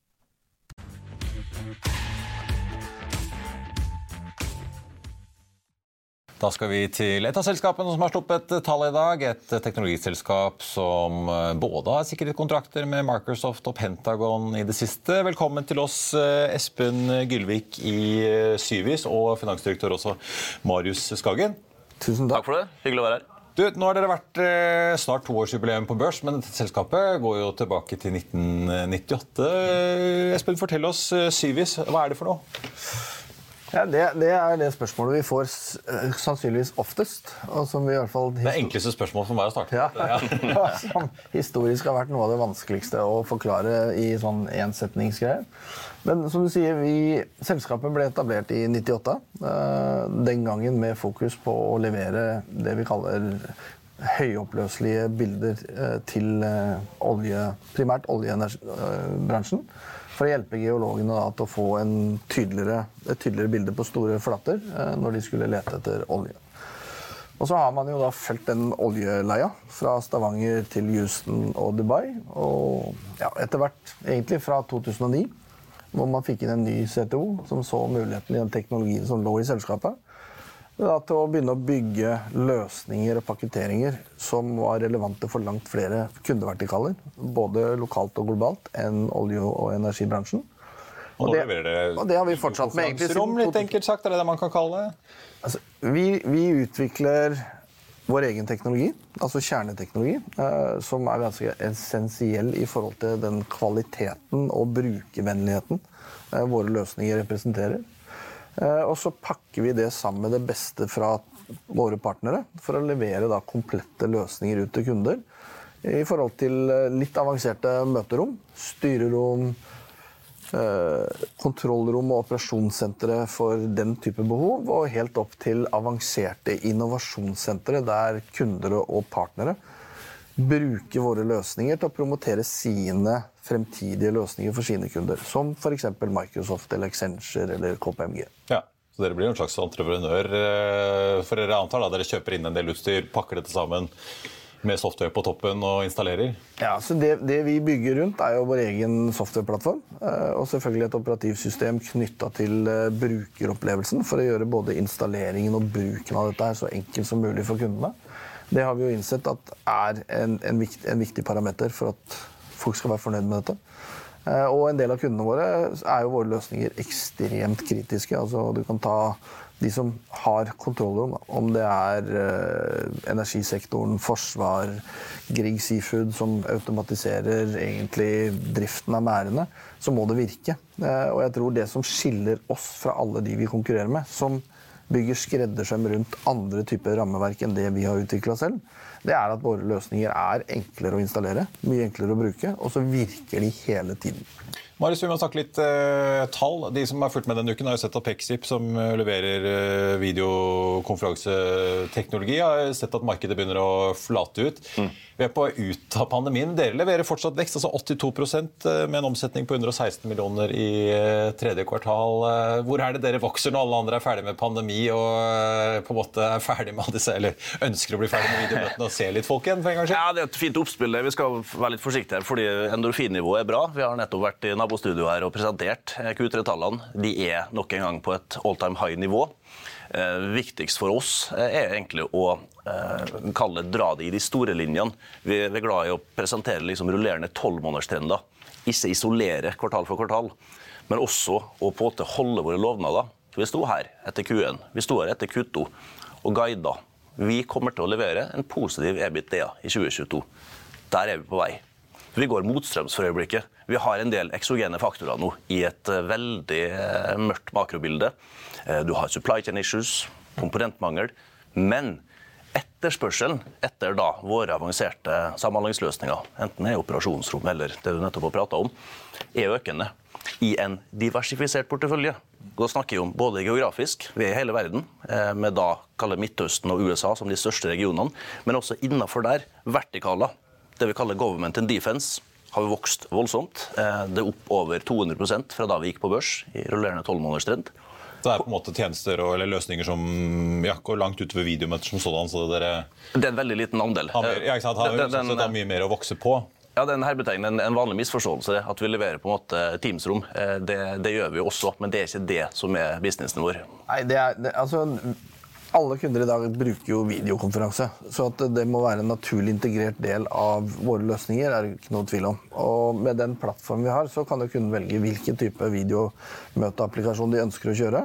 Da skal vi til et av selskapene som har sluppet tall i dag. Et teknologiselskap som eh, både har sikret kontrakter med Microsoft og Pentagon i det siste. Velkommen til oss, eh, Espen Gylvik i eh, Syvis og finansdirektør også Marius Skagen. Tusen takk. takk for det. Hyggelig å være her. Du, nå har dere vært eh, snart toårsjubileum på børs, men dette selskapet går jo tilbake til 1998. Espen, fortell oss Syvis. Hva er det for noe? Ja, det, det, er det spørsmålet vi får sannsynligvis oftest. og som vi i hvert fall... Det enkleste spørsmålet for meg å starte. med. Ja. ja. som historisk har vært noe av det vanskeligste å forklare i sånn ensetningsgreier. Men som du sier, vi, selskapet ble etablert i 98. Eh, den gangen med fokus på å levere det vi kaller høyoppløselige bilder eh, til eh, olje, primært oljebransjen. For å hjelpe geologene da, til å få tydeligere, et tydeligere bilde på store flater når de skulle lete etter olje. Og så har man jo da fulgt den oljeleia fra Stavanger til Houston og Dubai. Og ja, etter hvert, egentlig fra 2009, hvor man fikk inn en ny CTO som så muligheten i den teknologien som lå i selskapet. Da, til å begynne å bygge løsninger og pakketteringer som var relevante for langt flere kundevertikaler, både lokalt og globalt, enn olje- og energibransjen. Og det, og det, har vi fortsatt med. egentlig. Rom, litt enkelt sagt, er det det man kan kalle det? Altså, vi, vi utvikler vår egen teknologi, altså kjerneteknologi, eh, som er ganske essensiell i forhold til den kvaliteten og brukervennligheten eh, våre løsninger representerer. Eh, og så pakker vi det sammen med det beste fra våre partnere for å levere da, komplette løsninger ut til kunder i forhold til litt avanserte møterom, styrerom, Eh, kontrollrom og operasjonssentre for den type behov, og helt opp til avanserte innovasjonssentre der kunder og partnere bruker våre løsninger til å promotere sine fremtidige løsninger for sine kunder. Som f.eks. Microsoft eller Accenture eller KPMG. Ja, så Dere blir en slags entreprenør. Eh, for dere antar da dere kjøper inn en del utstyr, pakker dette sammen med software på toppen og installerer? Ja, så det, det, vi bygger rundt, er jo vår egen softwareplattform. Eh, og selvfølgelig et operativsystem knytta til eh, brukeropplevelsen for å gjøre både installeringen og bruken av dette her så enkelt som mulig for kundene. Det har vi jo innsett at er en, en, viktig, en viktig parameter for at folk skal være fornøyd med dette. Eh, og en del av kundene våre er jo våre løsninger ekstremt kritiske. Altså, du kan ta de som har kontrollrom, om det er uh, energisektoren, forsvar, Grieg Seafood, som automatiserer egentlig driften av merdene, så må det virke. Uh, og jeg tror det som skiller oss fra alle de vi konkurrerer med, som bygger skreddersøm rundt andre typer rammeverk enn det vi har utvikla selv, det er at våre løsninger er enklere å installere, mye enklere å bruke, og så virker de hele tiden. Marius, vi må snakke litt eh, tall. De som har fulgt med denne uken, har jo sett at Pexip, som uh, leverer eh, videokonferanseteknologi, har sett at markedet begynner å flate ut. Mm. Vi er på ut av pandemien. Dere leverer fortsatt vekst, altså 82% med en omsetning på 116 millioner i tredje kvartal. Hvor er det dere vokser når alle andre er ferdig med pandemi og på en måte er ferdig med disse, eller ønsker å bli ferdig med videomøtene og se litt folk igjen? for en gang siden? Ja, Det er et fint oppspill. Vi skal være litt forsiktige her, fordi endorfinnivået er bra. Vi har nettopp vært i nabostudio her og presentert Q3-tallene. De er nok en gang på et all time high-nivå. Eh, viktigst for oss eh, er egentlig å eh, kalle dra det i de store linjene. Vi, er glad i å presentere liksom rullerende tolvmånederstrender. Ikke isolere kvartal for kvartal, men også å på en måte holde våre lovnader. Vi sto her etter Q1, vi sto her etter Q2 og guida. Vi kommer til å levere en positiv EBITDA i 2022. Der er vi på vei. Vi går motstrøms for øyeblikket. Vi har en del eksogene faktorer nå i et veldig mørkt makrobilde. Eh, du har supply chain issues, komponentmangel. Men etterspørselen etter da våre avanserte samhandlingsløsninger, enten det er operasjonsrom eller det du nettopp har prata om, er økende i en diversifisert portefølje. Da snakker vi om både geografisk, vi er i hele verden, eh, med da kaller Midtøsten og USA som de største regionene, men også innenfor der vertikaler. Det vi kaller government and defense har vokst voldsomt. Eh, det er opp over 200% fra da vi gikk på børs i rullerende tolvmånederstrend. Det er på en måte tjenester og, eller løsninger som ja, går langt utover videomøter som sådan. så dere... Det er en veldig liten andel. Har, ja, ikke sant? Har, den, den, den, mye mer å vokse på. Ja, den her betegner en, en vanlig misforståelse. At vi leverer på en måte Teams-rom. Eh, det, det, gjør vi også, men det er ikke det som er businessen vår. Nei, det er, det, altså, alle kunder i dag bruker jo videokonferanse. Så at det må være en naturlig integrert del av våre løsninger, er det ikke noe tvil om. Og med den plattformen vi har, så kan jo kunden velge hvilken type videomøteapplikasjon de ønsker å kjøre.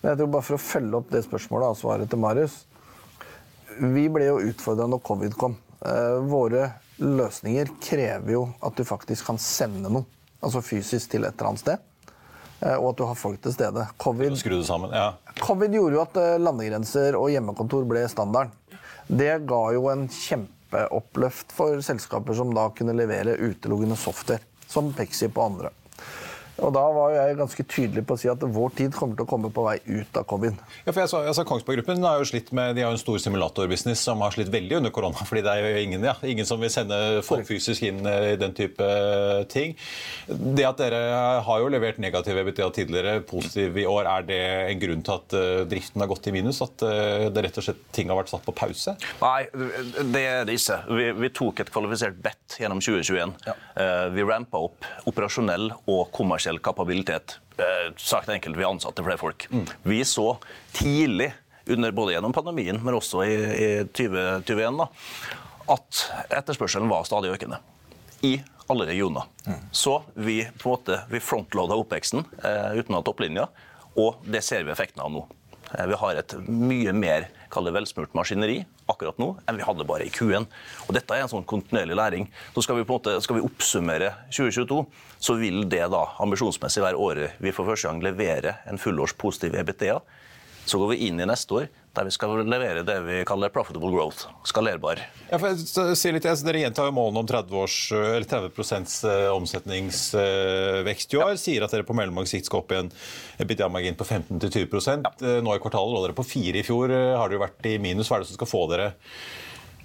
Men jeg tror bare for å følge opp det spørsmålet og svaret til Marius Vi ble jo utfordra når covid kom. Eh, våre løsninger krever jo at du faktisk kan sende noe, altså fysisk til et eller annet sted. Eh, og at du har folk til stede. COVID, sammen, ja. Covid gjorde jo at eh, landegrenser og hjemmekontor ble standarden. Det ga jo en kjempeoppløft for selskaper som da kunne levere utelukkende software, som Pexip og andre. Og da var jeg ganske tydelig på å si at vår tid kommer til å komme på vei ut av covid. Ja, for jeg sa, jeg sa Kongsberg Gruppen har jo slitt med, de har en stor simulatorbusiness som har slitt veldig under korona. fordi det er jo ingen, ja, ingen som vil sende folk fysisk inn eh, i den type eh, ting. Det at dere har jo levert negativ EBITDA tidligere, positiv i år, er det en grunn til at uh, driften har gått i minus? At det rett og slett ting har vært satt på pause? Nei, det er det ikke. Vi, vi tok et kvalifisert bet gjennom 2021. Ja. Vi rampa opp operasjonell og kommersiell kommersiell kapabilitet. Eh, sagt enkelt, vi ansatte flere folk. Mm. Vi så tidlig, under både gjennom pandemien, men også i, i 2021, da, at etterspørselen var stadig økende. I alle regioner. Mm. Så vi på en måte, vi frontloada oppveksten eh, uten å ha topplinja, og det ser vi effekten av nå. Eh, vi har et mye mer velsmurt maskineri akkurat nå enn vi hadde bare i Q1. Og Dette er en sånn kontinuerlig læring. Så skal vi, på en måte, skal vi oppsummere 2022, så vil det da ambisjonsmessig være året vi for første gang leverer en fullårs positiv EBTA. Så går vi inn i neste år der vi skal levere det vi kaller profitable growth. Skalerbar. Ja, si litt, altså, dere gjentar jo målene om 30, års, eller 30 eh, omsetningsvekst i år. Ja. Sier at dere på mellomlang sikt skal opp i en EBITDA-margin på 15-20 ja. Eh, nå i kvartalet lå dere på 4 i fjor. Eh, har dere vært i minus? Hva er det som skal få dere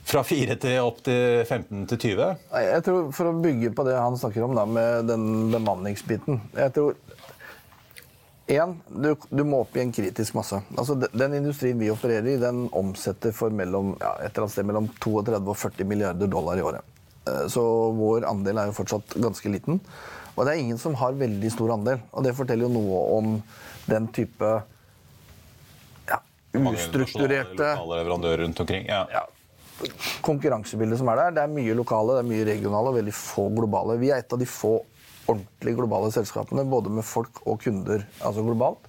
fra 4 til opp til 15 til 20? Jeg tror For å bygge på det han snakker om da, med den bemanningsbiten jeg tror en, du, du, må opp i en kritisk masse. Altså, den industrien vi opererer i, den omsetter for mellom, ja, et eller annet sted mellom 32 og 40 milliarder dollar i året. Eh, så vår andel er jo fortsatt ganske liten. Og det er ingen som har veldig stor andel. Og det forteller jo noe om den type ja, ustrukturerte rundt omkring. Ja. ja konkurransebildet som er der. Det er mye lokale, det er mye regionale og veldig få globale. Vi er et av de få ordentlig globale selskapene, både med folk og kunder altså globalt.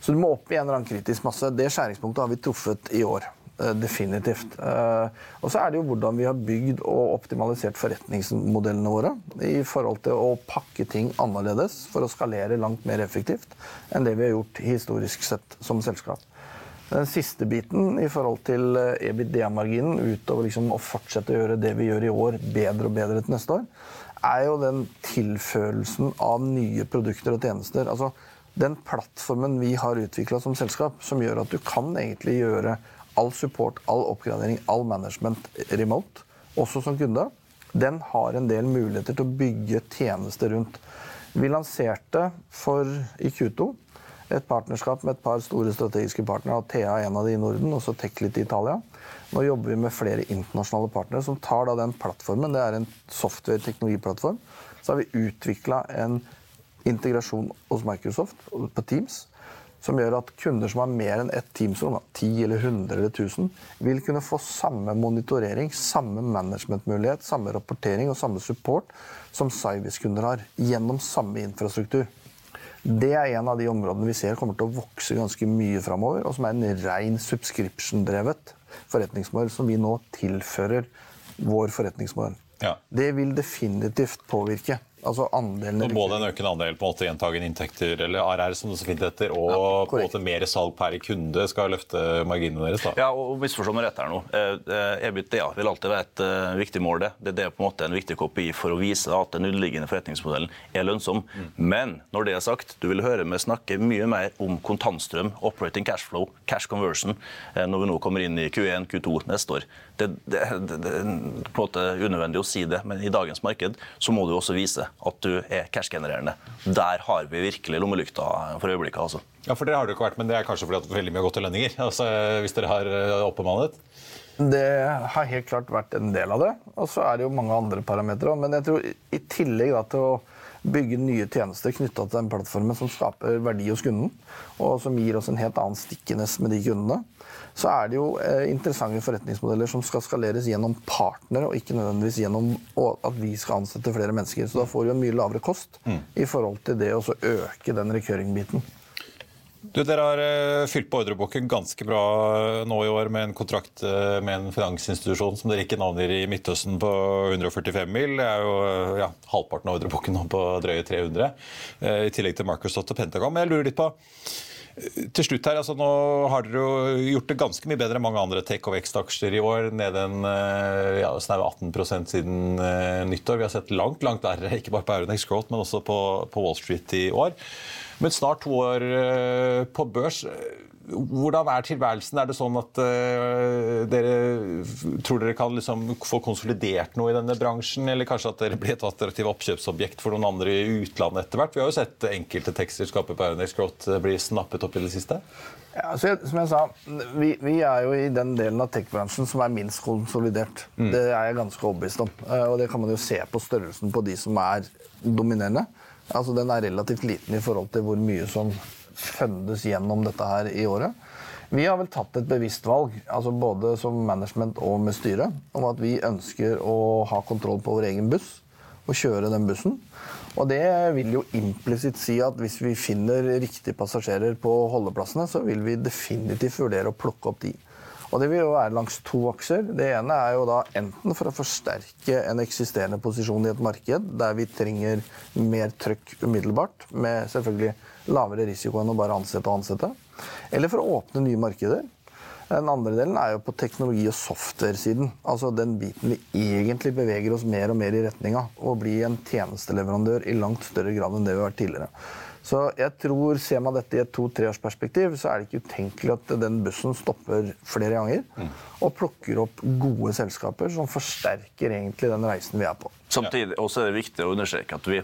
Så du må opp i en eller annen kritisk masse. Det skjæringspunktet har vi truffet i år. Eh, definitivt. Eh, og så er det jo hvordan vi har bygd og optimalisert forretningsmodellene våre i forhold til å pakke ting annerledes for å skalere langt mer effektivt enn det vi har gjort historisk sett som selskap. Den siste biten i forhold til eh, EBITDA-marginen, utover liksom å fortsette å gjøre det vi gjør i år, bedre og bedre til neste år, er jo den tilførelsen av nye produkter og tjenester. Altså, den plattformen vi har utvikla som selskap, som gjør at du kan egentlig gjøre all support, all oppgradering, all management remote, også som kunde, den har en del muligheter til å bygge tjenester rundt. Vi lanserte for i Q2 et partnerskap med et par store strategiske partnere. Thea er en av de i Norden, og så Techlit i Italia. Nå jobber vi med flere internasjonale partnere som tar den plattformen. Det er en software-teknologiplattform. Så har vi utvikla en integrasjon hos Microsoft på Teams som gjør at kunder som har mer enn ett Teams-rom, 10 eller 100 eller 1000, vil kunne få samme monitorering, samme managementmulighet, samme rapportering og samme support som Cyvis-kunder har, gjennom samme infrastruktur. Det er en av de områdene vi ser kommer til å vokse ganske mye framover, og som er en rein subscription-drevet forretningsmodell som vi nå tilfører vår forretningsmodell. Ja. Det vil definitivt påvirke Altså andelen Så både en økende andel på en måte gjentagende inntekter, eller ARR som det så fint heter, og på en måte mer salg per kunde skal løfte marginene deres? da? Ja, og misforstå meg rett her nå. Eh, eh, EBITDA vil alltid være et eh, viktig mål. Det Det er på en måte en viktig kopi for å vise at den underliggende forretningsmodellen er lønnsom. Men når det er sagt, du vil høre meg snakke mye mer om kontantstrøm, operating cash flow, cash conversion, når vi nå kommer inn i Q1, Q2 neste år. Det, det, det, det er på en måte unødvendig å si det, men i dagens marked så må du også vise at du er cash-genererende. Der har vi virkelig lommelykta for øyeblikket. altså. Ja, for Dere har det jo ikke vært, men det er kanskje fordi at veldig mye har gått til lønninger? altså Hvis dere har eh, oppbemannet? Det har helt klart vært en del av det. Og så er det jo mange andre parametere. Men jeg tror i- tillegg da, til å bygge nye tjenester knytta til den plattformen som skaper verdi hos kunden, og som gir oss en helt annen stickiness med de kundene, så er det jo eh, interessante forretningsmodeller som skal skaleres gjennom partnere, og ikke nødvendigvis gjennom at vi skal ansette flere mennesker. Så da får vi en mye lavere kost i forhold til det å øke den recurring-biten. Du, Dere har eh, fylt på ordreboken ganske bra nå i år med en kontrakt eh, med en finansinstitusjon som dere ikke navner i Midtøsten på 145 mil. Det er jo eh, ja, halvparten av ordreboken nå på drøye 300, eh, i tillegg til Microsoft og Pentagon. Men jeg lurer litt på eh, til slutt her, altså Nå har dere jo gjort det ganske mye bedre enn mange andre tech- og vekstaksjer i år. Ned en eh, ja, snau 18% siden eh, nyttår. Vi har sett langt langt verre, ikke bare på Euronex Growth, men også på, på Wall Street i år. Men snart to år eh, på børs. Hvordan er tilværelsen? Er det sånn at eh, dere tror dere kan liksom få konsolidert noe i denne bransjen? Eller kanskje at dere blir et attraktivt oppkjøpsobjekt for noen andre i utlandet etter hvert? Vi har jo sett enkelte tekstselskaper på Euronex Growth eh, bli snappet opp i det siste. Ja, så jeg, som jeg sa, vi, vi er jo i den delen av tech-bransjen som er minst konsolidert. Det er jeg ganske overbevist om. Eh, Og det kan man jo se på størrelsen på de som er dominerende. Altså Den er relativt liten i forhold til hvor mye som fundes gjennom dette her i året. Vi har vel tatt et bevisst valg, altså både som management og med styret, om at vi ønsker å ha kontroll på vår egen buss og kjøre den bussen. Og det vil jo implisitt si at hvis vi finner riktige passasjerer på holdeplassene, så vil vi definitivt vurdere å plukke opp de. Og det vil jo være langs to akser. Det ene er jo da enten for å forsterke en eksisterende posisjon i et marked der vi trenger mer trøkk umiddelbart, med selvfølgelig lavere risiko enn å bare ansette og ansette. Eller for å åpne nye markeder. Den andre delen er jo på teknologi- og software-siden. Altså den biten vi egentlig beveger oss mer og mer i retning av. Å bli en tjenesteleverandør i langt større grad enn det vi har vært tidligere. Så jeg tror, Ser man dette i et to-treårsperspektiv, så er det ikke utenkelig at den bussen stopper flere ganger og plukker opp gode selskaper som forsterker egentlig den reisen vi er på. Samtidig også er det viktig å understreke at vi,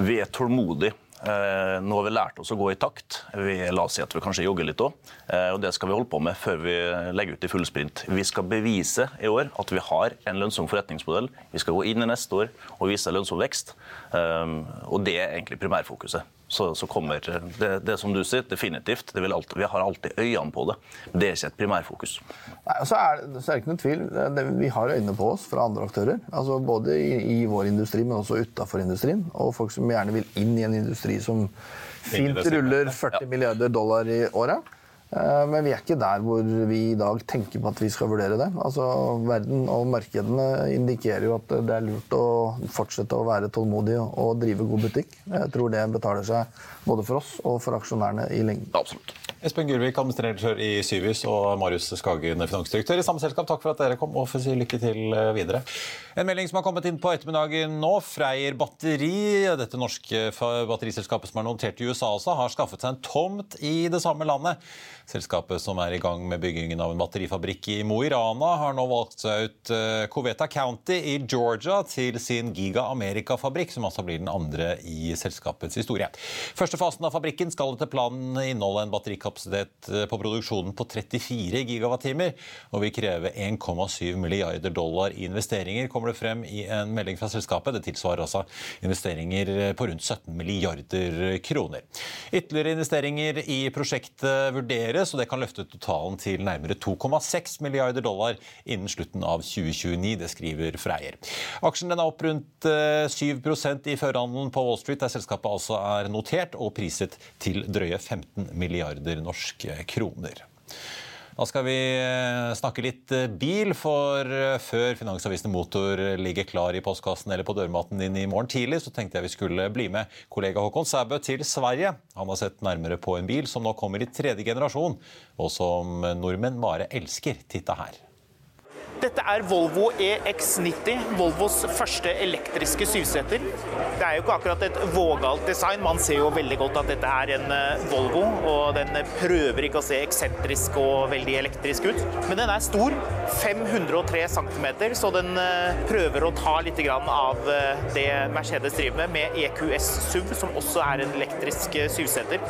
vi er tålmodige. Eh, nå har vi lært oss å gå i takt. Vi La oss si at vi kanskje jogger litt òg. Eh, og det skal vi holde på med før vi legger ut i full sprint. Vi skal bevise i år at vi har en lønnsom forretningsmodell. Vi skal gå inn i neste år og vise lønnsom vekst. Eh, og det er egentlig primærfokuset. Så, så kommer det, det som du sier, definitivt. Det vil alltid, vi har alltid øynene på det. Det er ikke et primærfokus. Nei, så er, det- så er det ikke noe tvil. Det, vi har øynene på oss fra andre aktører. Altså både i, i vår industri, men også utafor industrien. Og folk som gjerne vil inn i en industri som fint ruller 40 milliarder dollar i året. Eh, Men vi er ikke der hvor vi i dag tenker på at vi skal vurdere det. Altså, Verden og markedene indikerer jo at det er lurt å fortsette å være tålmodig og drive god butikk. Jeg tror det betaler seg både for oss og for aksjonærene i lengden. Absolutt. Espen Gurvik, administrerende i Syvis, og Marius Skagen, finansdirektør i samme selskap. Takk for at dere kom, og får si lykke til eh, videre. En melding som har kommet inn på ettermiddagen nå. Freyr Batteri, dette norske batteriselskapet som er notert i USA også, har skaffet seg en tomt i det samme landet. Selskapet som er i gang med byggingen av en batterifabrikk i Mo i Rana, har nå valgt seg ut eh, Coveta County i Georgia til sin Giga America-fabrikk, som altså blir den andre i selskapets historie. Første fasen av fabrikken skal etter planen inneholde en batterikapasitet eh, på produksjonen på 34 gigawattimer, og vil kreve 1,7 milliarder dollar i investeringer, kommer det frem i en melding fra selskapet. Det tilsvarer altså investeringer på rundt 17 milliarder kroner. Ytterligere investeringer i prosjektet vurderes, og det kan løfte totalen til nærmere 2,6 milliarder dollar innen slutten av 2029. Det skriver Freier. Aksjen er opp rundt eh, 7% i førhandelen på Wall Street, der selskapet altså er notert og priset til drøye 15 milliarder norske kroner. Da skal vi eh, snakke litt eh, bil, for eh, før Finansavisen Motor ligger klar i postkassen eller på dørmaten din i morgen tidlig, så tenkte jeg vi skulle bli med kollega Håkon Sæbø til Sverige. Han har sett nærmere på en bil som nå kommer i tredje generasjon, og som nordmenn bare elsker. Titta her. Dette er Volvo EX90, Volvos første elektriske syvseter. Det er jo ikke akkurat et vågalt design. Man ser jo veldig godt at dette er en eh, Volvo, og den prøver ikke å se eksentrisk og veldig elektrisk ut. Men den er stor, 503 cm, så den eh, prøver å ta litt av eh, det Mercedes driver med, med EQS SUV, som også er en elektrisk syvseter.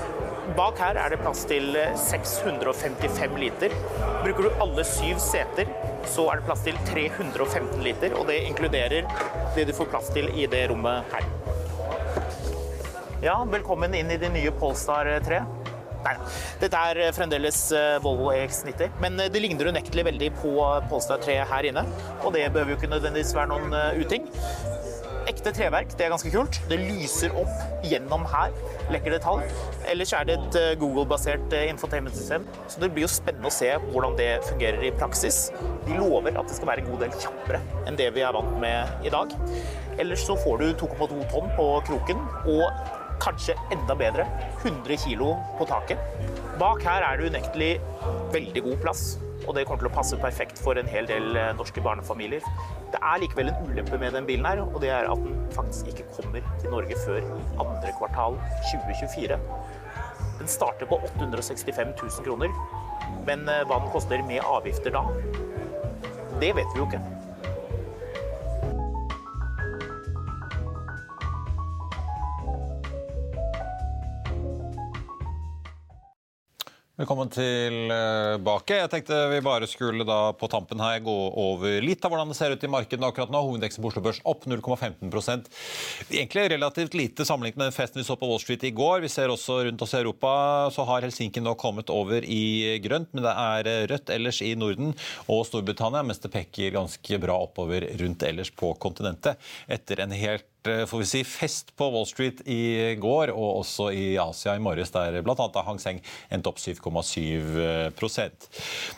Bak her er det plass til 655 liter. Bruker du alle syv seter, så er det plass til 315 liter, og det inkluderer det du får plass til i det rommet her. Ja, velkommen inn i det nye Polestar 3. Nei, dette er fremdeles eh, Volvo EX90, men eh, det ligner unektelig veldig på Polestar 3 her inne. Og det behøver jo ikke nødvendigvis være noen eh, uting. Ekte treverk, det er ganske kult. Det lyser opp gjennom her. Lekker detalj. Ellers er det et eh, Google-basert eh, infotainment-system, så det blir jo spennende å se hvordan det fungerer i praksis. De lover at det skal være en god del kjappere enn det vi er vant med i dag. Ellers så får du 2,2 tonn på kroken, og kanskje enda bedre 100 kilo på taket. Bak her er det unektelig veldig god plass, og det kommer til å passe perfekt for en hel del eh, norske barnefamilier. Det er likevel en ulempe med den bilen her, og det er at den faktisk ikke kommer til Norge før i andre kvartal 2024. Den starter på 865 000 kroner, men eh, hva den koster med avgifter da, det vet vi jo ikke. Velkommen tilbake. Jeg tenkte vi bare skulle da på tampen her gå over litt av hvordan det ser ut i markedet akkurat nå. Hovedindeksen på Oslo Børs opp 0,15% Egentlig relativt lite sammenlignet med den festen vi så på Wall Street i går. Vi ser også rundt oss i Europa så har Helsinki nå kommet over i grønt, men det er rødt ellers i Norden og Storbritannia, mens det peker ganske bra oppover rundt ellers på kontinentet etter en helt får vi si, fest på Wall Street i går, og også i Asia i morges, der bl.a. Hang Seng endte opp 7,7%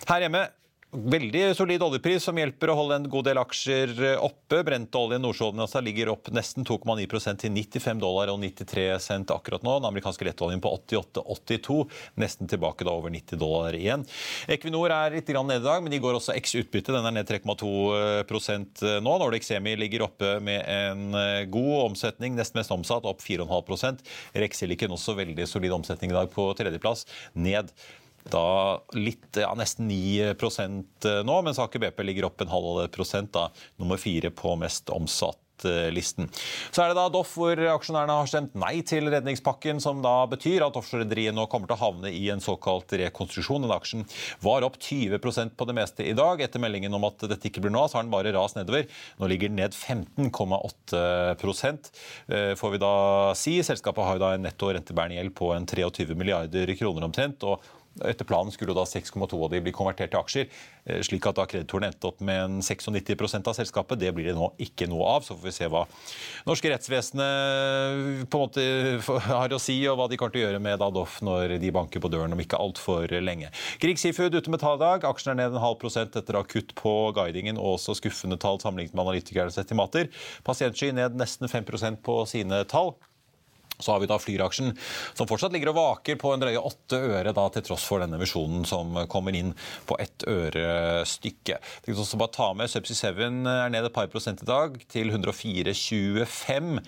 Her hjemme Veldig solid oljepris som hjelper å holde en god del aksjer oppe. Brentoljen Nordsjøoljen ligger opp nesten 2,9% til 95 dollar og 93 cent akkurat nå. Den amerikanske lettoljen på 88,82, nesten tilbake da over 90 dollar igjen. Equinor er litt ned i dag, men de går også x utbytte. Den er ned 3,2 nå. Nordic Semi ligger oppe med en god omsetning, nest mest omsatt, opp 4,5 Rex Silicon også veldig solid omsetning i dag på tredjeplass, ned da litt, ja, nesten 9 eh, nå, mens Aker BP ligger opp en halv prosent, da, nummer fire på mest omsatt listen. Så er det da Doff hvor aksjonærene har stemt nei til redningspakken, som da betyr at offshorerederiet nå kommer til å havne i en såkalt rekonstruksjon. Den aksjen var opp 20% på det meste i dag. Etter meldingen om at dette ikke blir noe av, så har den bare rast nedover. Nå ligger den ned 15,8 eh, får vi da si. Selskapet har jo da en netto rentebærende gjeld på en 23 milliarder kroner omtrent. og etter planen skulle da 6,2 av de bli konvertert til aksjer, eh, slik at da kreditorene endte opp med en 96 av selskapet. Det blir det nå ikke noe av. Så får vi se hva norske rettsvesenet måte har å si, og hva de kommer til å gjøre med Adolf når de banker på døren om ikke altfor lenge. Grieg Seafood ute med talldag. Aksjen er ned en halv prosent etter å ha kutt på guidingen og også skuffende tall sammenlignet med analytikernes estimater. Pasientsky ned nesten 5% på sine tall. Så har vi da Flyr-aksjen, som fortsatt ligger og vaker på en drøye åtte øre, da, til tross for denne emisjonen som kommer inn på ett øre stykket. Jeg også bare ta med Subsea 7 er ned et par prosent i dag, til 104,25.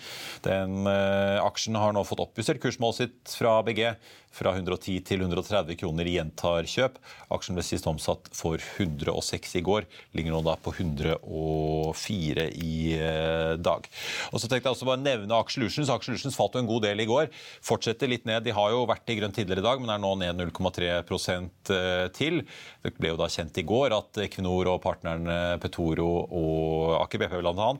Den uh, aksjen har nå fått oppjustert kursmålet sitt fra BG fra 110 til 130 kroner gjentar kjøp. Aksjen ble sist omsatt for 106 i går, ligger nå da på 104 i eh, dag. Og så tenkte jeg også bare nevne Aksjelutions. Aksjelutions falt jo en god del i går. Fortsetter litt ned. De har jo vært i grønt tidligere i dag, men er nå ned 0,3 eh, til. Det ble jo da kjent i går at Equinor og partnerne Petoro og Aker BP bl.a.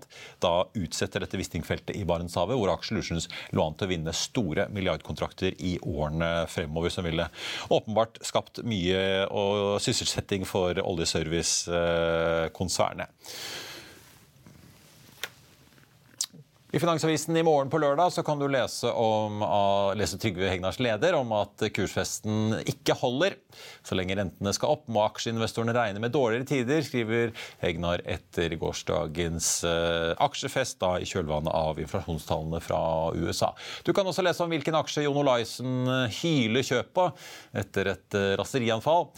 da utsetter dette Wisting-feltet i Barentshavet, hvor Aksjelutions lå an til å vinne store milliardkontrakter i årene fremover, som ville åpenbart skapt mye og sysselsetting for oljeservicekonsernet. I Finansavisen i morgen på lørdag så kan du lese, om, lese Trygve Hegnars leder om at kursfesten ikke holder. Så lenge rentene skal opp, må aksjeinvestorene regne med dårligere tider, skriver Hegnar etter gårsdagens uh, aksjefest da, i kjølvannet av inflasjonstallene fra USA. Du kan også lese om hvilken aksje Jon Olaisen hyler kjøp på etter et uh, raserianfall.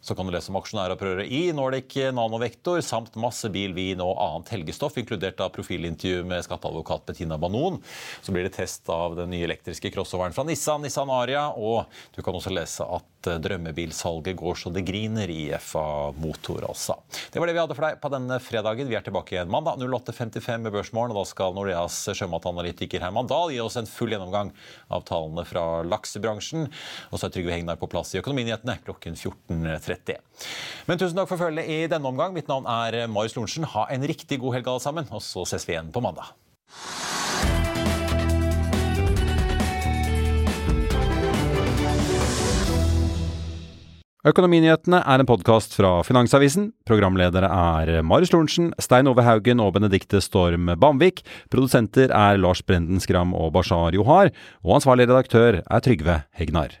Så kan du lese om aksjonæropprøret i Nordic Nanovektor samt masse bil, vin og annet helgestoff, inkludert av profilintervju med skatteadvokat Bettina Banon. Så blir det test av den nye elektriske crossoveren fra Nissan, Nissan Aria, og du kan også lese at Eh, drømmebilsalget går så det griner i FA Motor, altså. Det var det vi hadde for deg på denne fredagen. Vi er tilbake igjen mandag 08.55 med Børsmorgen. og Da skal Nordeas sjømatanalytiker Herman Dahl gi oss en full gjennomgang av tallene fra laksebransjen. Og så er Trygve Hegnar på plass i Økonominyhetene klokken 14.30. Men tusen takk for følget i denne omgang. Mitt navn er Marius Lorentzen. Ha en riktig god helg alle sammen, og så ses vi igjen på mandag. Økonominyhetene er en podkast fra Finansavisen. Programledere er Marius Lorentzen, Stein Ove Haugen og Benedikte Storm Bamvik. Produsenter er Lars Brenden Skram og Bashar Johar. Og ansvarlig redaktør er Trygve Hegnar.